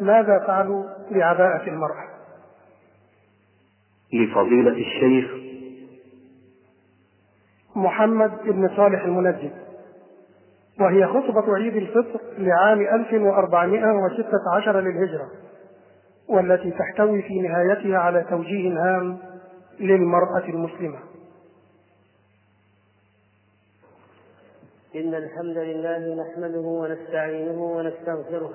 ماذا فعلوا بعباءة المرأة؟ لفضيلة الشيخ محمد بن صالح المنجد. وهي خطبة عيد الفطر لعام 1416 للهجرة والتي تحتوي في نهايتها على توجيه هام للمرأة المسلمة. إن الحمد لله نحمده ونستعينه ونستغفره.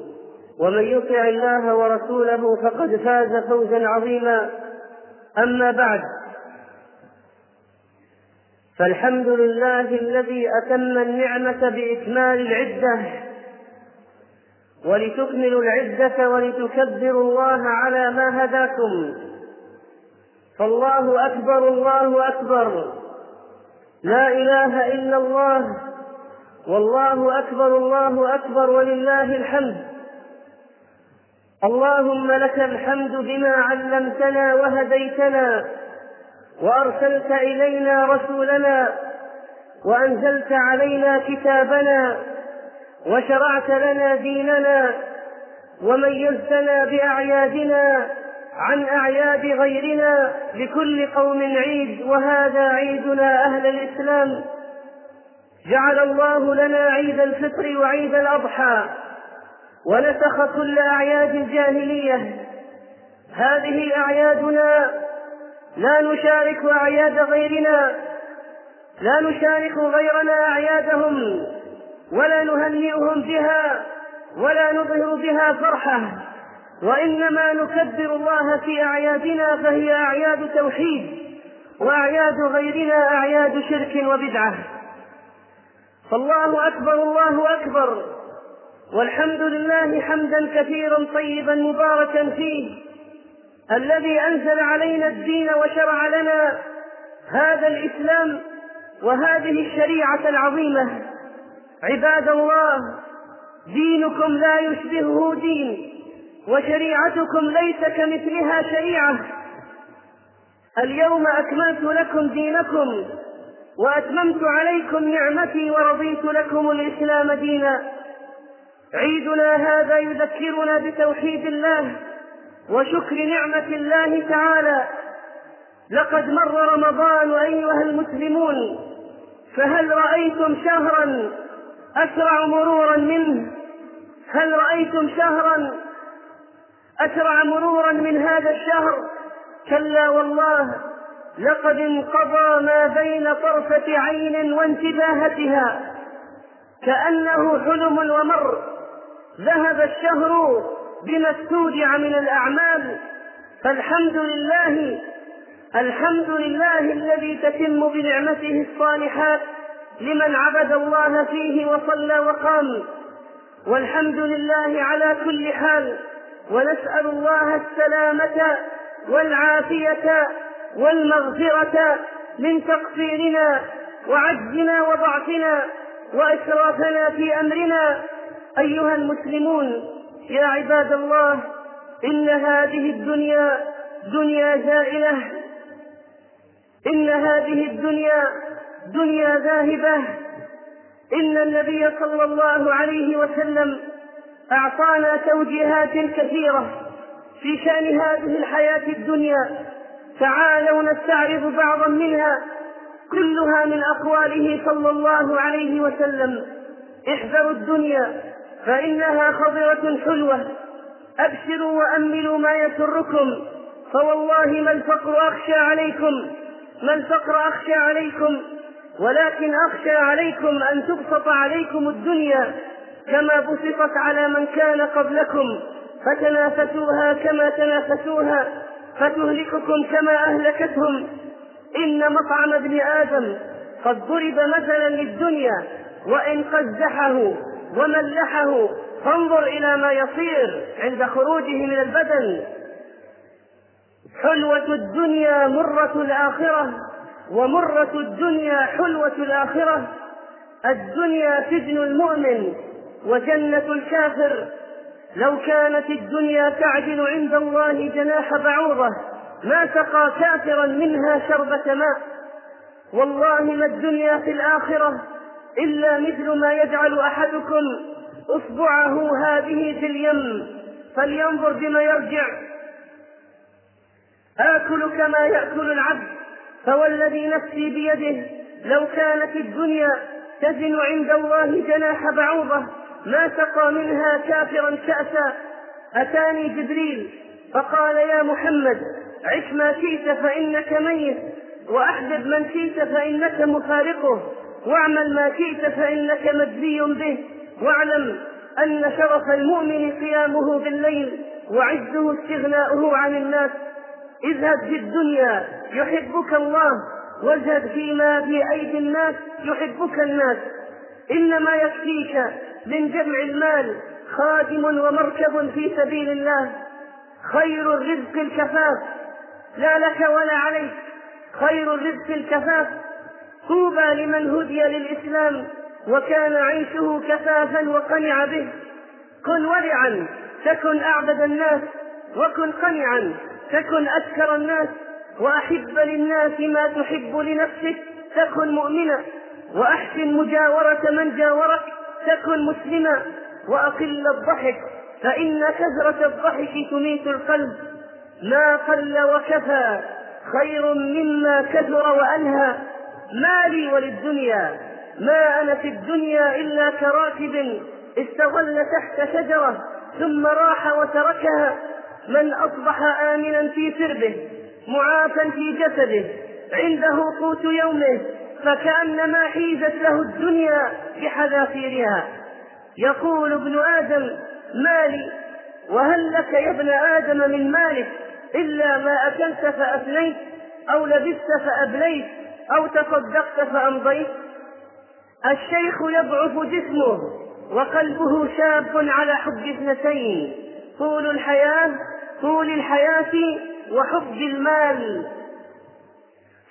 ومن يطع الله ورسوله فقد فاز فوزا عظيما. أما بعد فالحمد لله الذي أتم النعمة بإكمال العدة ولتكملوا العدة ولتكبروا الله على ما هداكم. فالله أكبر الله أكبر. لا إله إلا الله والله أكبر الله أكبر ولله الحمد. اللهم لك الحمد بما علمتنا وهديتنا وأرسلت إلينا رسولنا وأنزلت علينا كتابنا وشرعت لنا ديننا وميزتنا بأعيادنا عن أعياد غيرنا لكل قوم عيد وهذا عيدنا أهل الإسلام. جعل الله لنا عيد الفطر وعيد الأضحى. ونسخ كل أعياد الجاهلية. هذه أعيادنا لا نشارك أعياد غيرنا لا نشارك غيرنا أعيادهم ولا نهنئهم بها ولا نظهر بها فرحة وإنما نكبر الله في أعيادنا فهي أعياد توحيد وأعياد غيرنا أعياد شرك وبدعة. فالله أكبر الله أكبر. والحمد لله حمدا كثيرا طيبا مباركا فيه. الذي أنزل علينا الدين وشرع لنا هذا الإسلام وهذه الشريعة العظيمة. عباد الله دينكم لا يشبهه دين وشريعتكم ليس كمثلها شريعة. اليوم أكملت لكم دينكم وأتممت عليكم نعمتي ورضيت لكم الإسلام دينا. عيدنا هذا يذكرنا بتوحيد الله وشكر نعمة الله تعالى. لقد مر رمضان أيها المسلمون فهل رأيتم شهرا أسرع مرورا منه؟ هل رأيتم شهرا أسرع مرورا من هذا الشهر؟ كلا والله لقد انقضى ما بين طرفة عين وانتباهتها كأنه حلم ومر. ذهب الشهر بما استودع من الأعمال فالحمد لله الحمد لله الذي تتم بنعمته الصالحات لمن عبد الله فيه وصلى وقام. والحمد لله على كل حال ونسأل الله السلامة والعافية والمغفرة من تقصيرنا وعجزنا وضعفنا وإسرافنا في أمرنا. أيها المسلمون يا عباد الله إن هذه الدنيا دنيا زائلة. إن هذه الدنيا دنيا ذاهبة. إن النبي صلى الله عليه وسلم أعطانا توجيهات كثيرة في شأن هذه الحياة الدنيا. تعالوا نستعرض بعضا منها كلها من أقواله صلى الله عليه وسلم. احذروا الدنيا. فإنها خضرة حلوة. أبشروا وأملوا ما يسركم. فوالله ما الفقر أخشى عليكم. ما الفقر أخشى عليكم. ولكن أخشى عليكم أن تبسط عليكم الدنيا كما بسطت على من كان قبلكم. فتنافسوها كما تنافسوها فتهلككم كما أهلكتهم. إن مطعم ابن آدم قد ضرب مثلا للدنيا وإن قزحه. وملحه. فانظر إلى ما يصير عند خروجه من البدن. حلوة الدنيا مرة الآخرة ومرة الدنيا حلوة الآخرة. الدنيا سجن المؤمن وجنة الكافر. لو كانت الدنيا تعدل عند الله جناح بعوضة ما سقى كافرا منها شربة ماء. والله ما الدنيا في الآخرة. إلا مثل ما يجعل أحدكم إصبعه هذه في اليم فلينظر بما يرجع. آكل كما يأكل العبد فوالذي نفسي بيده لو كانت الدنيا تزن عند الله جناح بعوضة ما سقى منها كافرا كأسا أتاني جبريل فقال يا محمد عش ما شئت فإنك ميت وأحبب من شئت فإنك مفارقه. واعمل ما شئت فإنك مجزي به. واعلم أن شرف المؤمن قيامه بالليل وعزه استغناؤه عن الناس. اذهب في الدنيا يحبك الله. واذهب فيما في أيدي الناس يحبك الناس. إنما يكفيك من جمع المال خادم ومركب في سبيل الله. خير الرزق الكفاف. لا لك ولا عليك. خير الرزق الكفاف. طوبى لمن هدي للإسلام وكان عيشه كفافا وقنع به. كن ورعا تكن أعبد الناس وكن قنعا تكن أذكر الناس وأحب للناس ما تحب لنفسك تكن مؤمنا وأحسن مجاورة من جاورك تكن مسلما وأقل الضحك فإن كثرة الضحك تميت القلب. ما قل وكفى خير مما كثر وألهى. ما لي وللدنيا ما أنا في الدنيا إلا كراكب استظل تحت شجرة ثم راح وتركها. من أصبح آمنا في سربه معافا في جسده عنده قوت يومه فكأنما حيزت له الدنيا بحذافيرها. يقول ابن آدم مالي وهل لك يا ابن آدم من مالك؟ إلا ما أكلت فأفنيت أو لبست فأبليت. أو تصدقت فأمضيت. الشيخ يضعف جسمه وقلبه شاب على حب اثنتين طول الحياة طول الحياة وحب المال.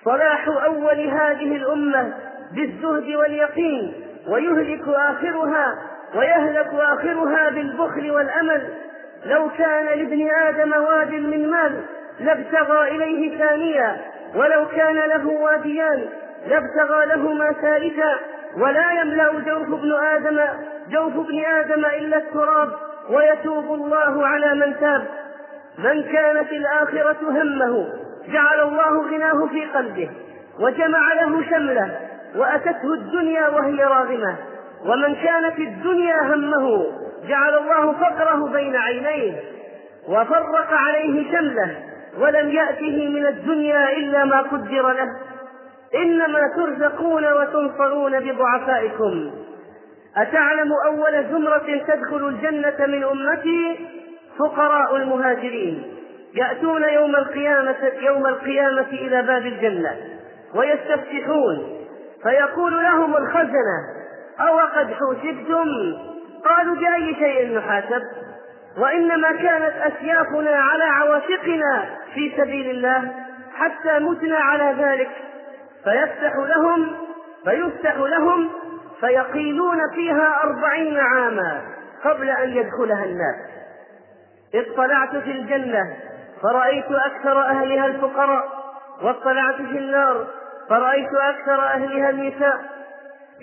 صلاح أول هذه الأمة بالزهد واليقين ويهلك آخرها ويهلك آخرها بالبخل والأمل. لو كان لابن آدم واد من مال لابتغى إليه ثانيا ولو كان له واديان لابتغى لهما ثالثا ولا يملأ جوف ابن آدم جوف ابن آدم إلا التراب ويتوب الله على من تاب. من كانت الآخرة همه جعل الله غناه في قلبه وجمع له شمله وأتته الدنيا وهي راغمة. ومن كانت الدنيا همه جعل الله فقره بين عينيه وفرق عليه شمله ولم يأته من الدنيا إلا ما قدر له. إنما ترزقون وتنصرون بضعفائكم. أتعلم أول زمرة تدخل الجنة من أمتي فقراء المهاجرين. يأتون يوم القيامة يوم القيامة إلى باب الجنة ويستفتحون. فيقول لهم الخزنة أو قد حوسبتم قالوا بأي شيء نحاسب؟ وإنما كانت أسيافنا على عواشقنا في سبيل الله حتى متنا على ذلك. فيفتح لهم فيفتح لهم فيقيلون فيها أربعين عاما قبل أن يدخلها الناس. اطلعت في الجنة فرأيت أكثر أهلها الفقراء. واطلعت في النار فرأيت أكثر أهلها النساء.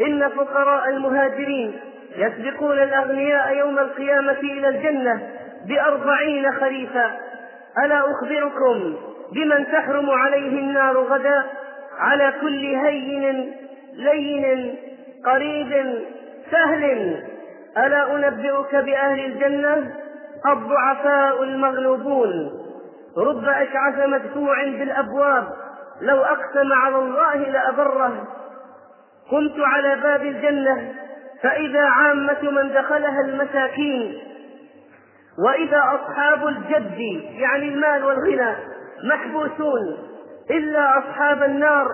إن فقراء المهاجرين يسبقون الأغنياء يوم القيامة إلى الجنة بأربعين خريفا. ألا أخبركم بمن تحرم عليه النار غدا؟ على كل هين لين قريب سهل. ألا أنبئك بأهل الجنة؟ الضعفاء المغلوبون. رب أشعث مدفوع بالأبواب. لو أقسم على الله لأبره. كنت على باب الجنة. فإذا عامة من دخلها المساكين وإذا أصحاب الجد يعني المال والغنى محبوسون إلا أصحاب النار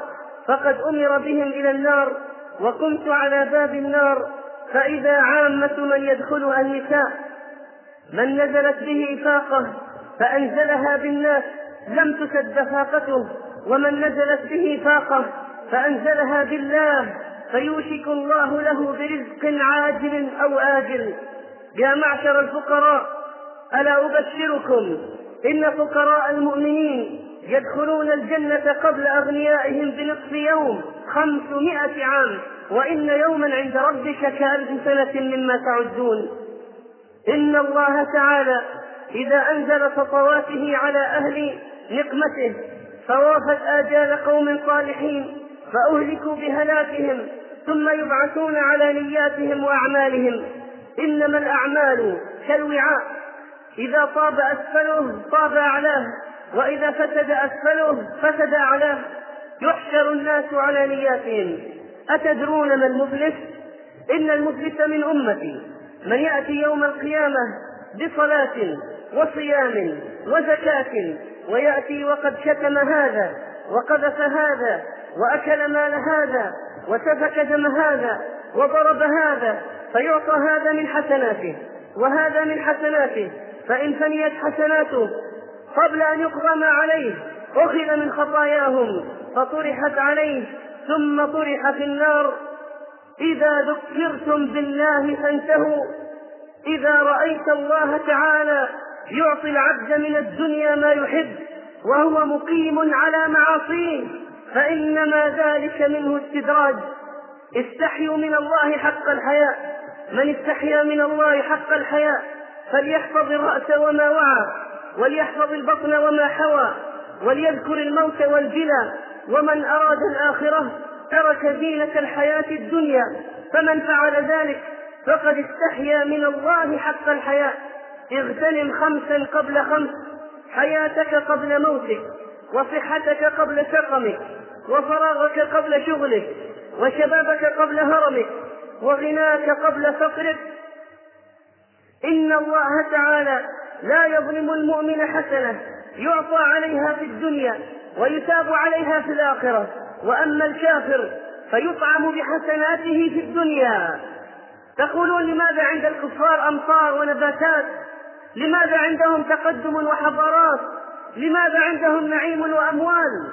فقد أمر بهم إلى النار وكنت على باب النار فإذا عامة من يدخلها النساء من نزلت به فاقة فأنزلها بالناس لم تسد فاقته ومن نزلت به فاقة فأنزلها بالله. فيوشك الله له برزق عاجل أو آجل. يا معشر الفقراء ألا أبشركم؟ إن فقراء المؤمنين يدخلون الجنة قبل أغنيائهم بنصف يوم خمسمائة عام وإن يوما عند ربك كألف سنة مما تعدون. إن الله تعالى إذا أنزل سطواته على أهل نقمته فوافت آجال قوم صالحين. فأهلكوا بهلاكهم ثم يبعثون على نياتهم وأعمالهم. إنما الأعمال كالوعاء. إذا طاب أسفله طاب أعلاه وإذا فسد أسفله فسد أعلاه يحشر الناس على نياتهم. أتدرون ما المفلس؟ إن المفلس من أمتي. من يأتي يوم القيامة بصلاة وصيام وزكاة ويأتي وقد شتم هذا وقذف هذا وأكل مال هذا وسفك دم هذا وضرب هذا فيعطى هذا من حسناته وهذا من حسناته فإن فنيت حسناته قبل أن يقضى ما عليه أخذ من خطاياهم فطرحت عليه ثم طرح في النار إذا ذكرتم بالله فانتهوا إذا رأيت الله تعالى يعطي العبد من الدنيا ما يحب وهو مقيم على معاصيه فإنما ذلك منه استدراج. استحيوا من الله حق الحياء. من استحيا من الله حق الحياء فليحفظ الرأس وما وعى وليحفظ البطن وما حوى وليذكر الموت والبلى ومن أراد الآخرة ترك زينة الحياة الدنيا. فمن فعل ذلك فقد استحيا من الله حق الحياء. اغتنم خمسا قبل خمس حياتك قبل موتك وصحتك قبل سقمك. وفراغك قبل شغلك وشبابك قبل هرمك وغناك قبل فقرك. إن الله تعالى لا يظلم المؤمن حسنة يعطى عليها في الدنيا ويثاب عليها في الآخرة. وأما الكافر فيطعم بحسناته في الدنيا. تقولون لماذا عند الكفار أمطار ونباتات؟ لماذا عندهم تقدم وحضارات؟ لماذا عندهم نعيم وأموال؟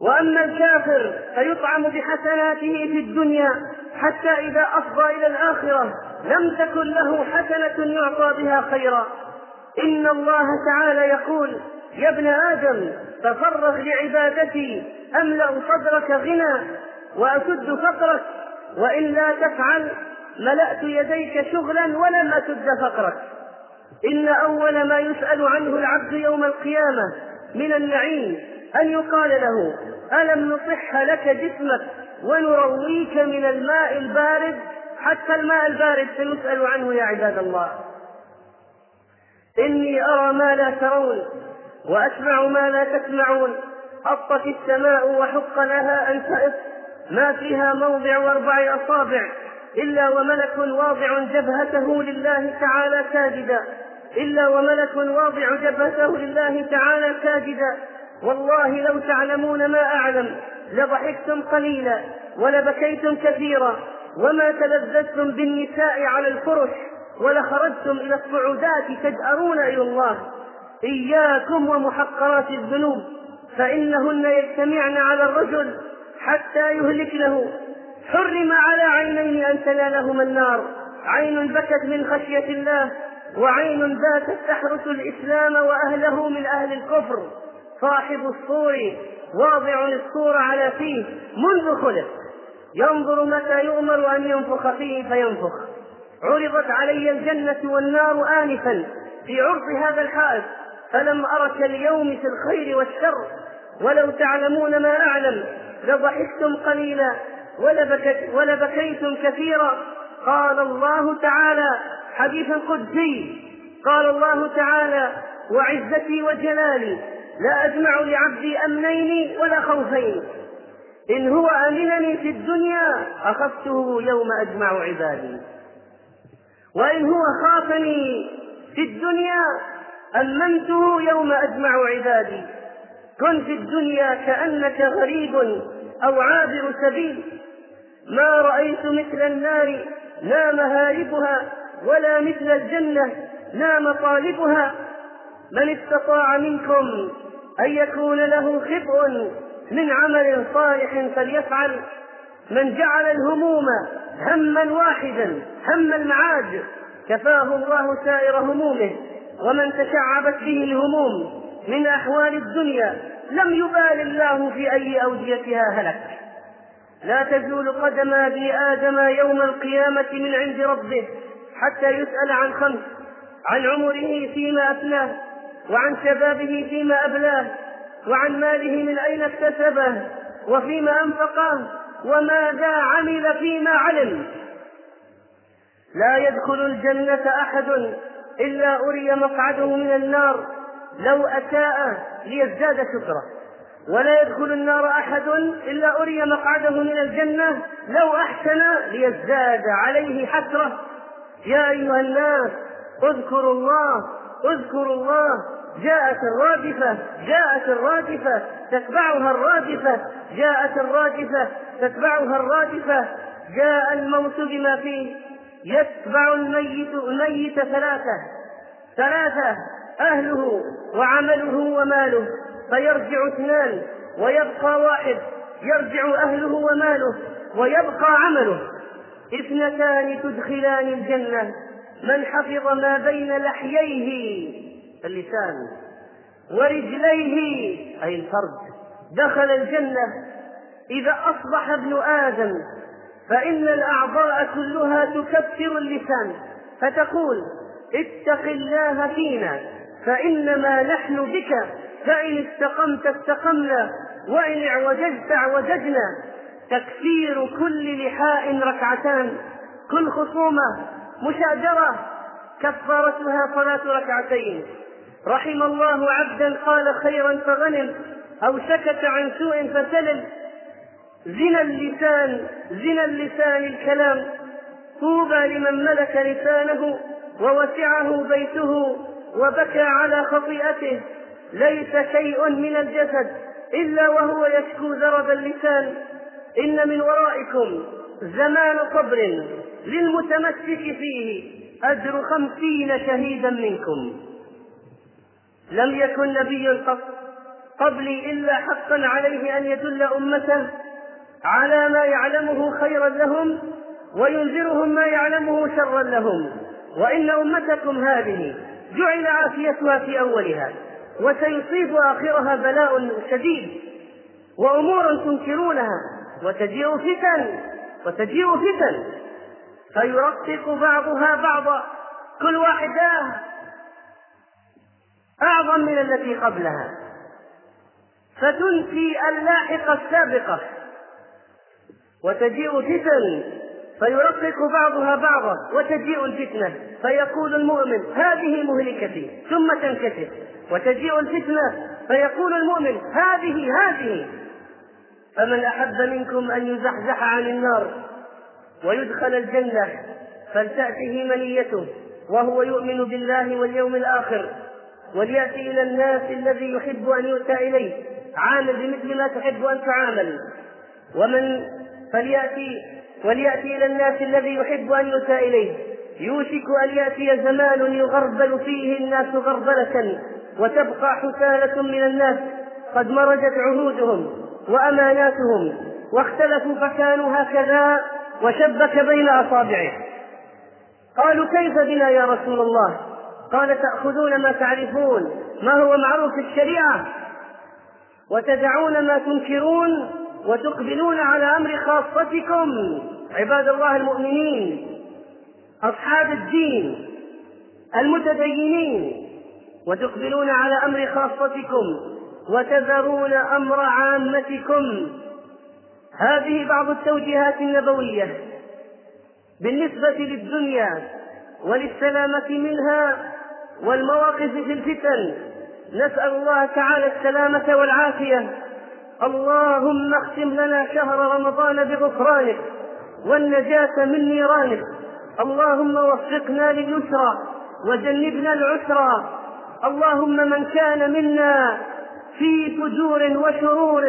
وأما الكافر فيطعم بحسناته في الدنيا حتى إذا أفضى إلى الآخرة لم تكن له حسنة يعطى بها خيرا. إن الله تعالى يقول يا ابن آدم تفرغ لعبادتي أملأ صدرك غنى وأسد فقرك وإن لا تفعل ملأت يديك شغلا ولم أسد فقرك. إن أول ما يسأل عنه العبد يوم القيامة من النعيم أن يقال له ألم نصح لك جسمك ونرويك من الماء البارد؟ حتى الماء البارد سنسأل عنه يا عباد الله. إني أرى ما لا ترون وأسمع ما لا تسمعون. أطت السماء وحق لها أن تئط ما فيها موضع أربع أصابع إلا وملك واضع جبهته لله تعالى ساجدا. إلا وملك واضع جبهته لله تعالى ساجدا. والله لو تعلمون ما أعلم لضحكتم قليلا ولبكيتم كثيرا وما تلذذتم بالنساء على الفرش ولخرجتم إلى الصعودات تجأرون إلى الله. إياكم ومحقرات الذنوب فإنهن يجتمعن على الرجل حتى يهلكنه. حرم على عينين أن تنالهما النار. عين بكت من خشية الله وعين باتت تحرس الإسلام وأهله من أهل الكفر. صاحب الصور واضع الصور على فيه منذ خلق. ينظر متى يؤمر أن ينفخ فيه فينفخ. عرضت علي الجنة والنار آنفا في عرض هذا الحائط فلم أرك اليوم في الخير والشر. ولو تعلمون ما أعلم لضحكتم قليلا ولبكت ولبكيتم كثيرا. قال الله تعالى حديث قدسي قال الله تعالى وعزتي وجلالي لا أجمع لعبدي أمنين ولا خوفين. إن هو أمنني في الدنيا أخذته يوم أجمع عبادي. وإن هو خافني في الدنيا أمنته يوم أجمع عبادي. كن في الدنيا كأنك غريب أو عابر سبيل. ما رأيت مثل النار لا مهاربها ولا مثل الجنة لا مطالبها. من استطاع منكم أن يكون له خبء من عمل صالح فليفعل. من جعل الهموم هما واحدا هم المعاد كفاه الله سائر همومه. ومن تشعبت به الهموم من أحوال الدنيا لم يبال الله في أي أوديتها هلك. لا تزول قدم ابن آدم يوم القيامة من عند ربه حتى يسأل عن خمس عن عمره فيما أفناه. وعن شبابه فيما أبلاه وعن ماله من أين اكتسبه وفيما أنفقه وماذا عمل فيما علم. لا يدخل الجنة أحد إلا أري مقعده من النار لو أساء ليزداد شكره. ولا يدخل النار أحد إلا أري مقعده من الجنة لو أحسن ليزداد عليه حسرة. يا أيها الناس اذكروا الله اذكروا الله. جاءت الرادفة جاءت الرادفة تتبعها الرادفة جاءت الرادفة تتبعها الرادفة. جاء الموت بما فيه. يتبع الميت الميت ثلاثة ثلاثة أهله وعمله وماله. فيرجع اثنان ويبقى واحد. يرجع أهله وماله ويبقى عمله. اثنتان تدخلان الجنة. من حفظ ما بين لحييه اللسان ورجليه أي الفرد دخل الجنة. إذا أصبح ابن آدم فإن الأعضاء كلها تكفر اللسان فتقول اتق الله فينا فإنما نحن بك فإن استقمت استقمنا وإن اعوججت اعوججنا. تكفير كل لحاء ركعتان كل خصومة مشاجرة كفارتها صلاة ركعتين. رحم الله عبدا قال خيرا فغنم أو سكت عن سوء فسلم. زنا اللسان زنا اللسان الكلام. طوبى لمن ملك لسانه ووسعه بيته وبكى على خطيئته. ليس شيء من الجسد إلا وهو يشكو ذرب اللسان. إن من ورائكم زمان صبر للمتمسك فيه أجر خمسين شهيدا منكم. لم يكن نبي قط قبلي إلا حقا عليه أن يدل أمته على ما يعلمه خيرا لهم وينذرهم ما يعلمه شرا لهم. وإن أمتكم هذه جعل عافيتها في أولها وسيصيب آخرها بلاء شديد وأمور تنكرونها وتجيء فتن وتجيء فتن. فيرقق بعضها بعضا كل واحدة أعظم من التي قبلها. فتنفي اللاحقة السابقة. وتجيء فتن فيرقق بعضها بعضا وتجيء الفتنة فيقول المؤمن هذه مهلكتي ثم تنكشف وتجيء الفتنة فيقول المؤمن هذه هذه. فمن أحب منكم أن يزحزح عن النار ويدخل الجنة فلتأته منيته وهو يؤمن بالله واليوم الآخر. وليأتي إلى الناس الذي يحب أن يؤتى إليه. عامل بمثل ما تحب أن تعامل. ومن فليأتي وليأتي إلى الناس الذي يحب أن يؤتى إليه. يوشك أن يأتي زمان يغربل فيه الناس غربلة وتبقى حثالة من الناس قد مرجت عهودهم وأماناتهم واختلفوا فكانوا هكذا وشبك بين أصابعه. قالوا كيف بنا يا رسول الله؟ قال تأخذون ما تعرفون ما هو معروف في الشريعة؟ وتدعون ما تنكرون وتقبلون على أمر خاصتكم عباد الله المؤمنين أصحاب الدين المتدينين وتقبلون على أمر خاصتكم وتذرون أمر عامتكم. هذه بعض التوجيهات النبوية بالنسبة للدنيا وللسلامة منها والمواقف في الفتن. نسأل الله تعالى السلامة والعافية. اللهم اختم لنا شهر رمضان بغفرانك والنجاة من نيرانك. اللهم وفقنا لليسرى وجنبنا العسرى اللهم من كان منا في فجور وشرور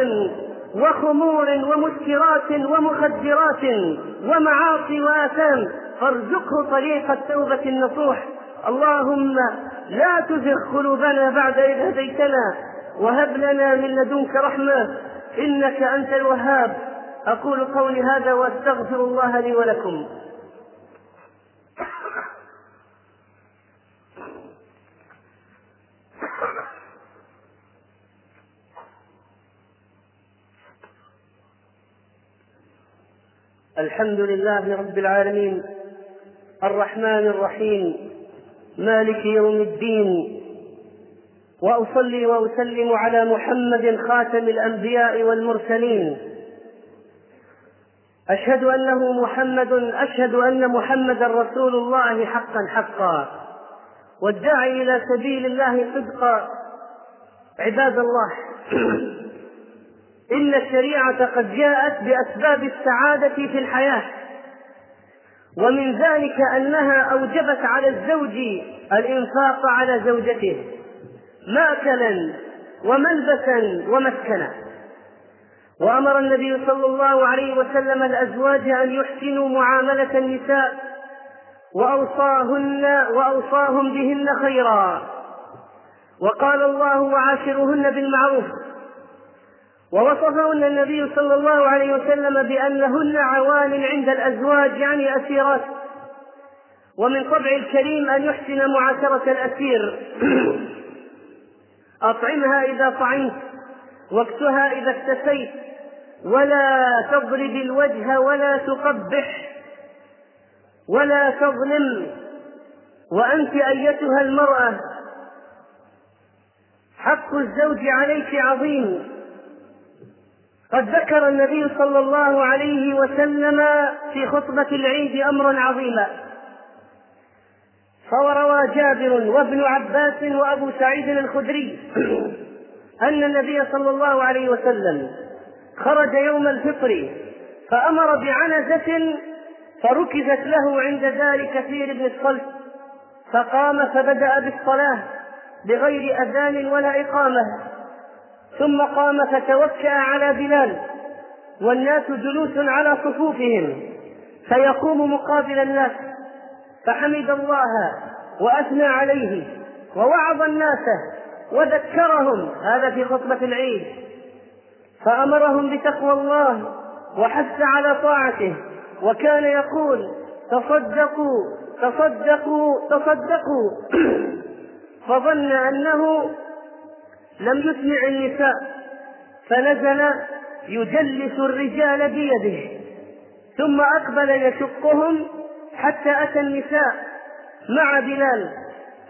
وخمور ومسكرات ومخدرات ومعاصي وآثام فارزقه طريق التوبة النصوح. اللهم لا تزغ قلوبنا بعد إذ هديتنا وهب لنا من لدنك رحمة إنك أنت الوهاب. أقول قولي هذا وأستغفر الله لي ولكم. الحمد لله رب العالمين. الرحمن الرحيم. مالك يوم الدين. وأصلي وأسلم على محمد خاتم الأنبياء والمرسلين. أشهد أنه محمد أشهد أن محمدا رسول الله حقا حقا. والداعي إلى سبيل الله صدقا. عباد الله إن الشريعة قد جاءت بأسباب السعادة في الحياة. ومن ذلك أنها أوجبت على الزوج الإنفاق على زوجته ماكلا وملبسا ومسكنا. وأمر النبي صلى الله عليه وسلم الأزواج أن يحسنوا معاملة النساء وأوصاهن وأوصاهم بهن خيرا. وقال الله وعاشرهن بالمعروف ووصفهن النبي صلى الله عليه وسلم بأنهن عوان عند الأزواج يعني أسيرات. ومن طبع الكريم أن يحسن معاشرة الأسير. أطعمها إذا طعمت واكسها إذا اكتسيت ولا تضرب الوجه ولا تقبح ولا تظلم. وأنت أيتها المرأة حق الزوج عليك عظيم. قد ذكر النبي صلى الله عليه وسلم في خطبة العيد أمرا عظيما. فوروى جابر وابن عباس وأبو سعيد الخدري أن النبي صلى الله عليه وسلم خرج يوم الفطر فأمر بعنزة فركزت له عند دار كثير بن الصلت فقام فبدأ بالصلاة بغير أذان ولا إقامة. ثم قام فتوكأ على بلال والناس جلوس على صفوفهم فيقوم مقابل الناس فحمد الله وأثنى عليه ووعظ الناس وذكرهم هذا في خطبة العيد فأمرهم بتقوى الله وحث على طاعته وكان يقول تصدقوا تصدقوا تصدقوا. فظن أنه لم يسمع النساء فنزل يجلس الرجال بيده ثم أقبل يشقهم حتى أتى النساء مع بلال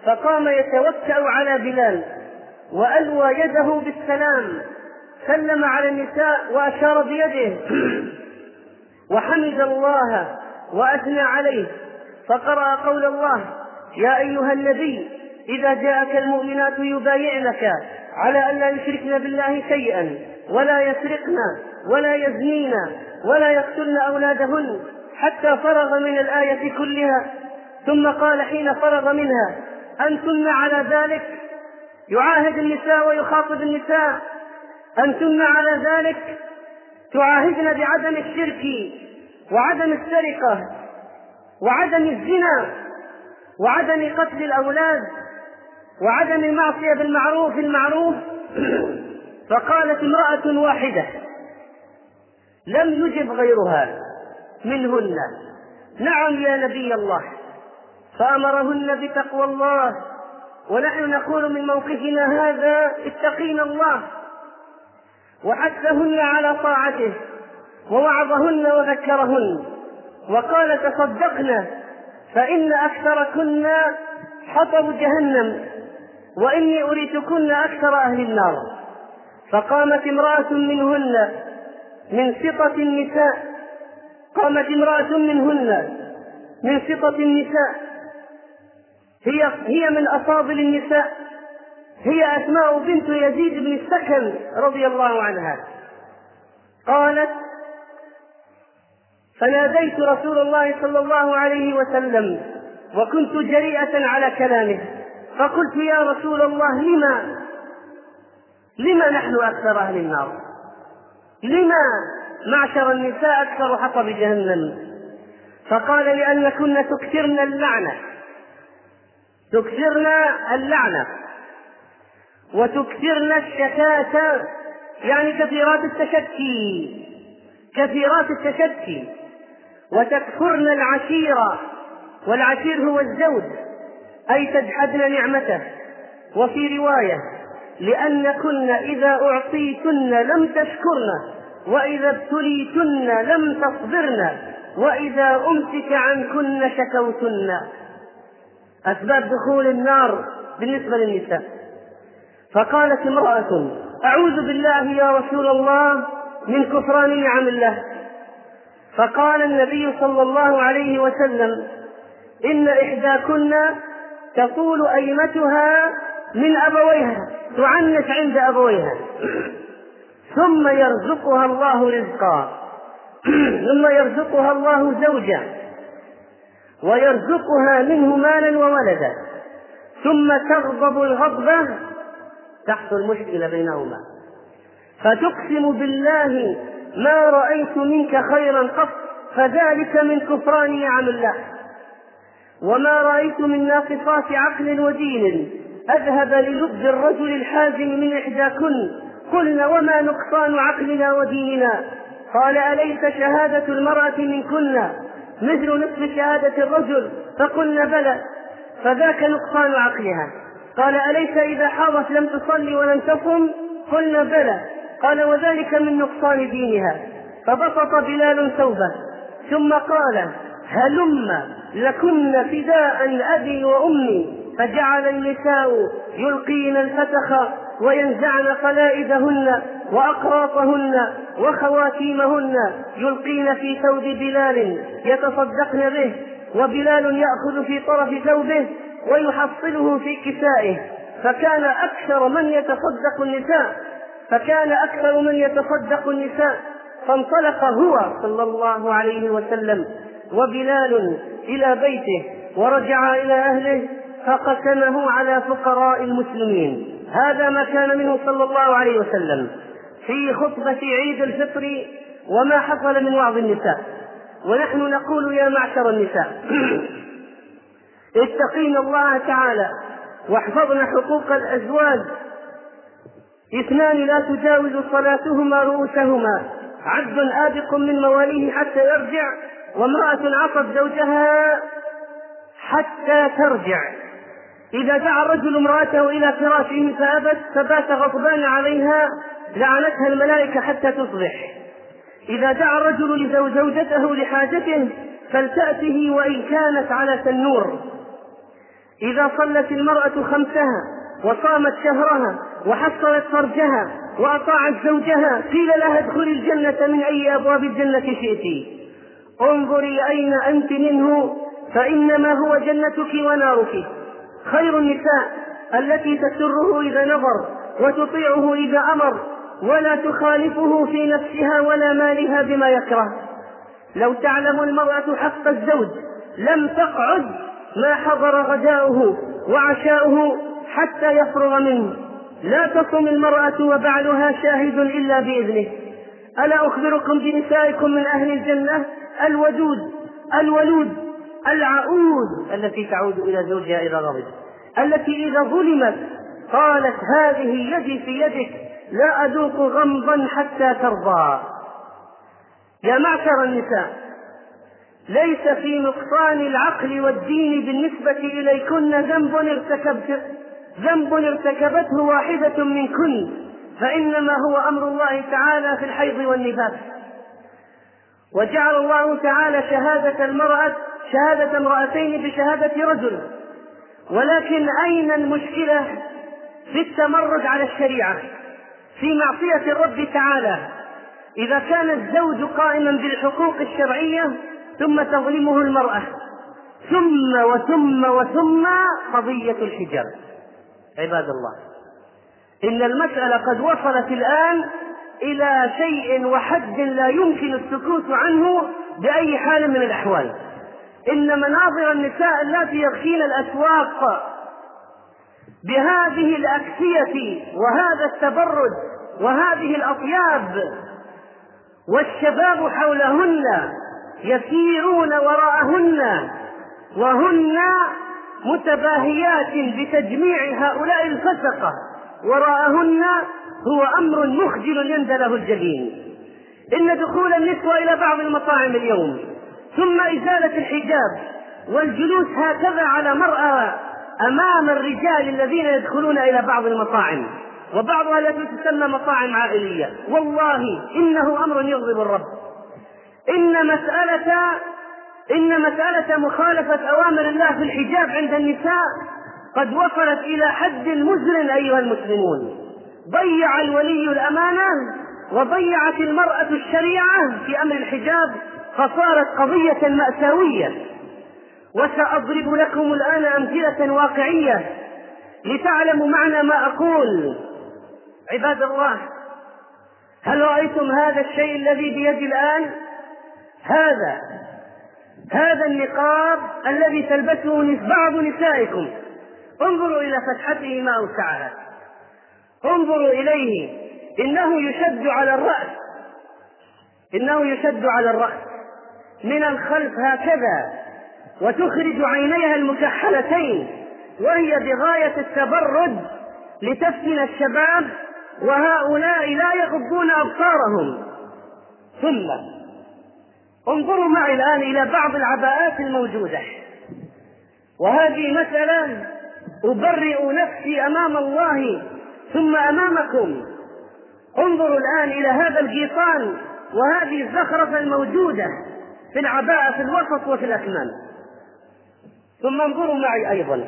فقام يتوكأ على بلال وألوى يده بالسلام سلم على النساء وأشار بيده وحمد الله وأثنى عليه فقرأ قول الله يا أيها النبي إذا جاءك المؤمنات يبايعنك على أن لا يشركن بالله شيئا ولا يسرقن ولا يزنين ولا يقتلن أولادهن حتى فرغ من الآية كلها. ثم قال حين فرغ منها أنتن على ذلك؟ يعاهد النساء ويخاطب النساء. أنتن على ذلك؟ تعاهدن بعدم الشرك وعدم السرقة وعدم الزنا وعدم قتل الأولاد. وعدم المعصية بالمعروف المعروف. فقالت امرأة واحدة لم يجب غيرها منهن. نعم يا نبي الله فأمرهن بتقوى الله. ونحن نقول من موقفنا هذا اتقين الله. وحثهن على طاعته ووعظهن وذكرهن. وقال تصدقن فإن أكثركن حطب جهنم. وإني أريتكن أكثر أهل النار. فقامت امرأة منهن من سطة النساء. قامت امرأة منهن من سطة النساء. هي هي من أفاضل النساء. هي أسماء بنت يزيد بن السكن رضي الله عنها. قالت فناديت رسول الله صلى الله عليه وسلم وكنت جريئة على كلامه. فقلت يا رسول الله لما؟ لما نحن أكثر أهل النار؟ لما معشر النساء أكثر حطب جهنم فقال لأنكن تكثرن اللعنة. تكثرن اللعنة. وتكثرن الشتات. يعني كثيرات التشكي كثيرات التشكي وتكفرن العشيرة. والعشير هو الزوج. أي تجحدن نعمته. وفي رواية لأنكن إذا أعطيتن لم تشكرن وإذا ابتليتن لم تصبرن وإذا أمسك عنكن شكوتن. أسباب دخول النار بالنسبة للنساء. فقالت امرأة أعوذ بالله يا رسول الله من كفران نعم الله. فقال النبي صلى الله عليه وسلم إن إحداكن تطول أيمتها من أبويها تعنت عند أبويها. ثم يرزقها الله رزقا. ثم يرزقها الله زوجا. ويرزقها منه مالا وولدا. ثم تغضب الغضبة تحصل مشكلة بينهما. فتقسم بالله ما رأيت منك خيرا قط فذلك من كفران نعم الله. وما رأيت من ناقصات عقل ودين. أذهب للب الرجل الحازم من إحداكن قلنا وما نقصان عقلنا وديننا؟ قال أليس شهادة المرأة منكن مثل نصف شهادة الرجل. فقلنا بلى. فذاك نقصان عقلها. قال أليس إذا حاضت لم تصلي ولم تصم؟ قلنا بلى. قال وذلك من نقصان دينها. فبسط بلال ثوبه. ثم قال هلم. لكن فداء أبي وأمي فجعل النساء يلقين الفتخ وينزعن قلائدهن وأقراطهن وخواتيمهن يلقين في ثوب بلال يتصدقن به وبلال يأخذ في طرف ثوبه ويحصله في كسائه. فكان أكثر من يتصدق النساء فكان أكثر من يتصدق النساء فانطلق هو صلى الله عليه وسلم وبلال إلى بيته ورجع إلى أهله فقسمه على فقراء المسلمين. هذا ما كان منه صلى الله عليه وسلم في خطبة عيد الفطر وما حصل من وعظ النساء. ونحن نقول يا معشر النساء اتقين الله تعالى واحفظن حقوق الأزواج. اثنان لا تجاوز صلاتهما رؤوسهما. عبد آبق من مواليه حتى يرجع وامرأة عصت زوجها حتى ترجع. إذا دعا الرجل امرأته إلى فراشه فأبت فبات غضبان عليها لعنتها الملائكة حتى تصبح. إذا دعا الرجل زوجته لحاجته فلتأته وإن كانت على تنور. إذا صلت المرأة خمسها وصامت شهرها وحصلت فرجها وأطاعت زوجها قيل لها ادخلي الجنة من أي أبواب الجنة شئت انظري أين أنت منه فإنما هو جنتك ونارك. خير النساء التي تسره إذا نظر وتطيعه إذا أمر ولا تخالفه في نفسها ولا مالها بما يكره. لو تعلم المرأة حق الزوج لم تقعد ما حضر غداؤه وعشاؤه حتى يفرغ منه. لا تصم المرأة وبعلها شاهد إلا بإذنه. ألا أخبركم بنسائكم من أهل الجنة؟ الودود الولود العؤود التي تعود إلى زوجها إذا غضب التي إذا ظلمت قالت هذه يدي في يدك لا أذوق غمضا حتى ترضى. يا معشر النساء ليس في نقصان العقل والدين بالنسبة إليكن ذنب ارتكبت ذنب ارتكبته واحدة منكن فإنما هو أمر الله تعالى في الحيض والنفاس. وجعل الله تعالى شهادة المرأة شهادة امرأتين بشهادة رجل. ولكن أين المشكلة في التمرد على الشريعة؟ في معصية الرب تعالى. إذا كان الزوج قائما بالحقوق الشرعية ثم تظلمه المرأة. ثم وثم وثم قضية الحجاب. عباد الله. إن المسألة قد وصلت الآن إلى شيء وحد لا يمكن السكوت عنه بأي حال من الأحوال. إن مناظر النساء اللاتي يغشين الأسواق بهذه الأكسية وهذا التبرج وهذه الأطياب والشباب حولهن يسيرون وراءهن وهن متباهيات بتجميع هؤلاء الفسقة. وراءهن هو أمر مخجل يندى له الجبين. إن دخول النسوة إلى بعض المطاعم اليوم ثم إزالة الحجاب والجلوس هكذا على مرأى أمام الرجال الذين يدخلون إلى بعض المطاعم وبعضها التي تسمى مطاعم عائلية. والله إنه أمر يغضب الرب. إن مسألة إن مسألة مخالفة أوامر الله في الحجاب عند النساء قد وصلت إلى حد مزر أيها المسلمون. ضيع الولي الأمانة وضيعت المرأة الشريعة في أمر الحجاب فصارت قضية مأساوية. وسأضرب لكم الآن أمثلة واقعية لتعلموا معنى ما أقول. عباد الله هل رأيتم هذا الشيء الذي بيدي الآن؟ هذا هذا النقاب الذي تلبسه بعض نسائكم. انظروا إلى فتحته ما أوسعها. انظروا إليه. إنه يشد على الرأس. إنه يشد على الرأس. من الخلف هكذا. وتخرج عينيها المكحلتين. وهي بغاية التبرد لتفتن الشباب. وهؤلاء لا يغضون أبصارهم. ثم انظروا معي الآن إلى بعض العباءات الموجودة. وهذه مسألة أبرئ نفسي أمام الله ثم أمامكم. انظروا الآن إلى هذا القيطان وهذه الزخرفة الموجودة في العباءة في الوسط وفي الأكمام. ثم انظروا معي أيضا.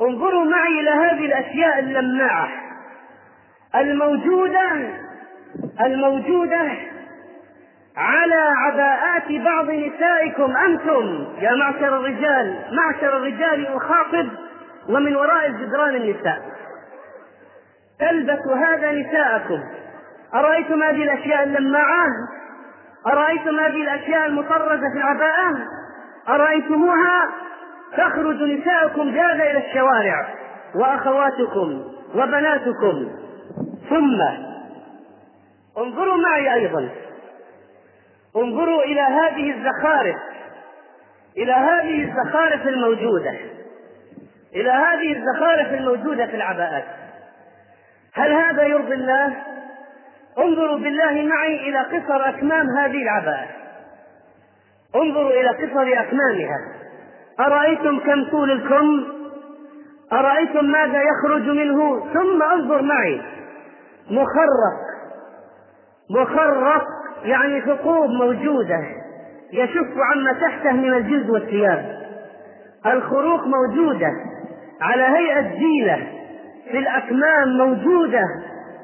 انظروا معي إلى هذه الأشياء اللماعة. الموجودة الموجودة على عباءات بعض نسائكم أنتم يا معشر الرجال معشر الرجال أخاطب ومن وراء الجدران النساء. تلبس هذا نساءكم. أرأيتم هذه الأشياء اللماعة؟ أرأيتم هذه الأشياء المطرزة في العباءة؟ أرأيتموها؟ تخرج نساءكم بهذا إلى الشوارع وأخواتكم وبناتكم. ثم انظروا معي أيضا. انظروا إلى هذه الزخارف إلى هذه الزخارف الموجودة إلى هذه الزخارف الموجودة في العباءات. هل هذا يرضي الله؟ انظروا بالله معي إلى قصر أكمام هذه العباءة انظروا إلى قصر أكمامها. أرأيتم كم طول الكم؟ أرأيتم ماذا يخرج منه؟ ثم انظر معي. مخرق. مخرق. يعني ثقوب موجودة يشف عما تحته من الجلد والثياب. الخروق موجودة على هيئة زينة في الأكمام موجودة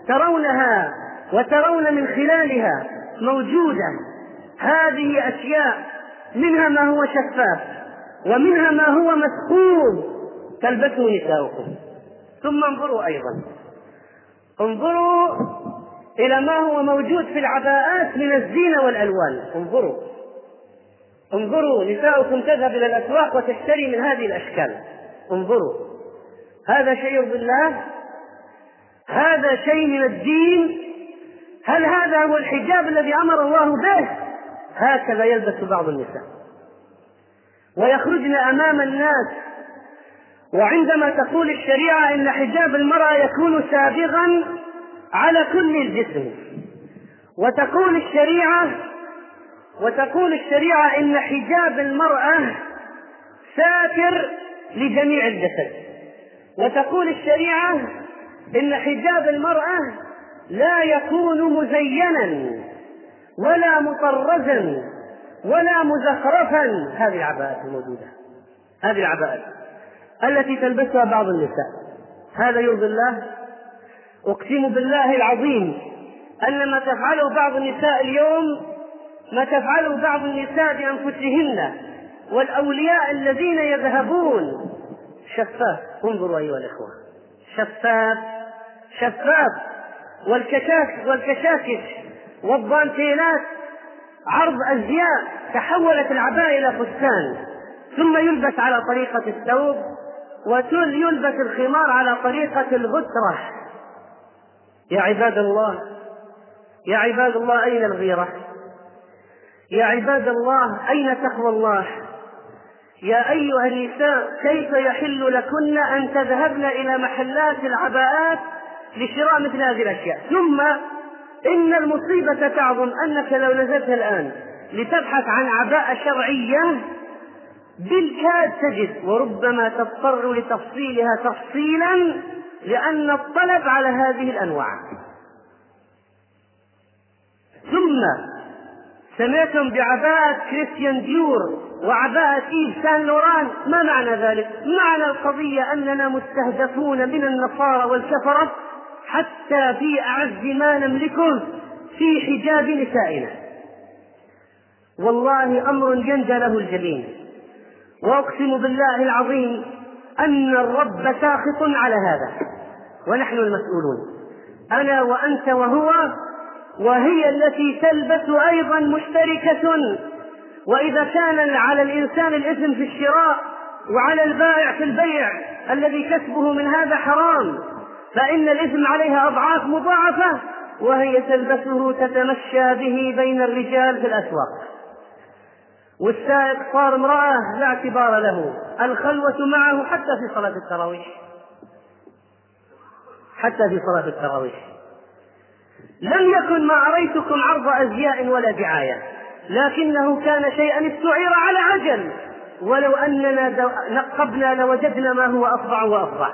ترونها وترون من خلالها موجودة. هذه أشياء منها ما هو شفاف ومنها ما هو مسكوب تلبسه نساؤكم. ثم انظروا أيضا. انظروا إلى ما هو موجود في العباءات من الزينة والألوان. انظروا. انظروا نساؤكم تذهب إلى الأسواق وتشتري من هذه الأشكال. انظروا. هذا شيء يرضي الله؟ هذا شيء من الدين؟ هل هذا هو الحجاب الذي أمر الله به؟ هكذا يلبس بعض النساء. ويخرجن أمام الناس. وعندما تقول الشريعة إن حجاب المرأة يكون سابغا على كل الجسم وتقول الشريعة وتقول الشريعة إن حجاب المرأة ساتر لجميع الجسد. وتقول الشريعة إن حجاب المرأة لا يكون مزينا ولا مطرزا ولا مزخرفا. هذه العباءات الموجودة هذه العباءات التي تلبسها بعض النساء. هذا يرضي الله أقسم بالله العظيم أن ما تفعله بعض النساء اليوم ما تفعله بعض النساء بأنفسهن والأولياء الذين يذهبون. شفاف انظروا أيها الإخوة. شفاف شفاف. والكشاك والكشاكش والضانتينات عرض أزياء تحولت العباءة إلى فستان. ثم يلبس على طريقة الثوب ويلبس الخمار على طريقة الغترة يا عباد الله يا عباد الله أين الغيرة؟ يا عباد الله أين تقوى الله؟ يا أيها النساء كيف يحل لكن أن تذهبن إلى محلات العباءات لشراء مثل هذه الأشياء؟ ثم إن المصيبة تعظم أنك لو نزلت الآن لتبحث عن عباءة شرعية بالكاد تجد وربما تضطر لتفصيلها تفصيلا لأن الطلب على هذه الأنواع. ثم سمعتم بعباءة كريستيان ديور وعباءة إيف سان لوران. ما معنى ذلك؟ معنى القضية أننا مستهدفون من النصارى والكفرة حتى في أعز ما نملكه في حجاب نسائنا. والله أمر ينجى له الجبين. وأقسم بالله العظيم أن الرب ساخط على هذا. ونحن المسؤولون. أنا وأنت وهو وهي التي تلبس أيضا مشتركة. وإذا كان على الإنسان الإثم في الشراء وعلى البائع في البيع الذي كسبه من هذا حرام فإن الإثم عليها أضعاف مضاعفة وهي تلبسه تتمشى به بين الرجال في الأسواق. والسائق صار امرأة لا اعتبار له الخلوة معه حتى في صلاة التراويح. حتى في صلاة التراويح. لم يكن ما أريتكم عرض أزياء ولا دعاية لكنه كان شيئا استعير على عجل. ولو أننا نقبنا لوجدنا ما هو أفظع وأفظع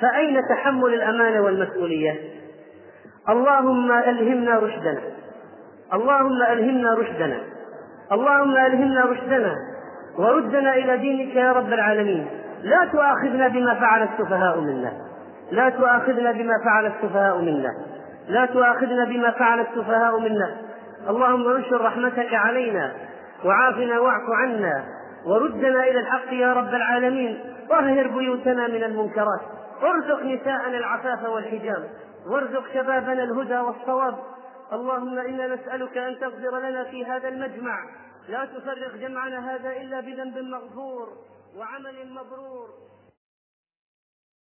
فأين تحمل الأمانة والمسؤولية؟ اللهم ألهمنا رشدنا. اللهم ألهمنا رشدنا. اللهم ألهمنا رشدنا. وردنا إلى دينك يا رب العالمين. لا تؤاخذنا بما فعل السفهاء منا. لا تؤاخذنا بما فعل السفهاء منا. لا تؤاخذنا بما فعل السفهاء منا. اللهم انشر رحمتك علينا وعافنا واعف عنا وردنا إلى الحق يا رب العالمين. طهر بيوتنا من المنكرات. وارزق نساءنا العفاف والحجاب. وارزق شبابنا الهدى والصواب. اللهم إنا نسألك أن تغفر لنا في هذا المجمع. لا تفرق جمعنا هذا إلا بذنب مغفور وعمل مبرور.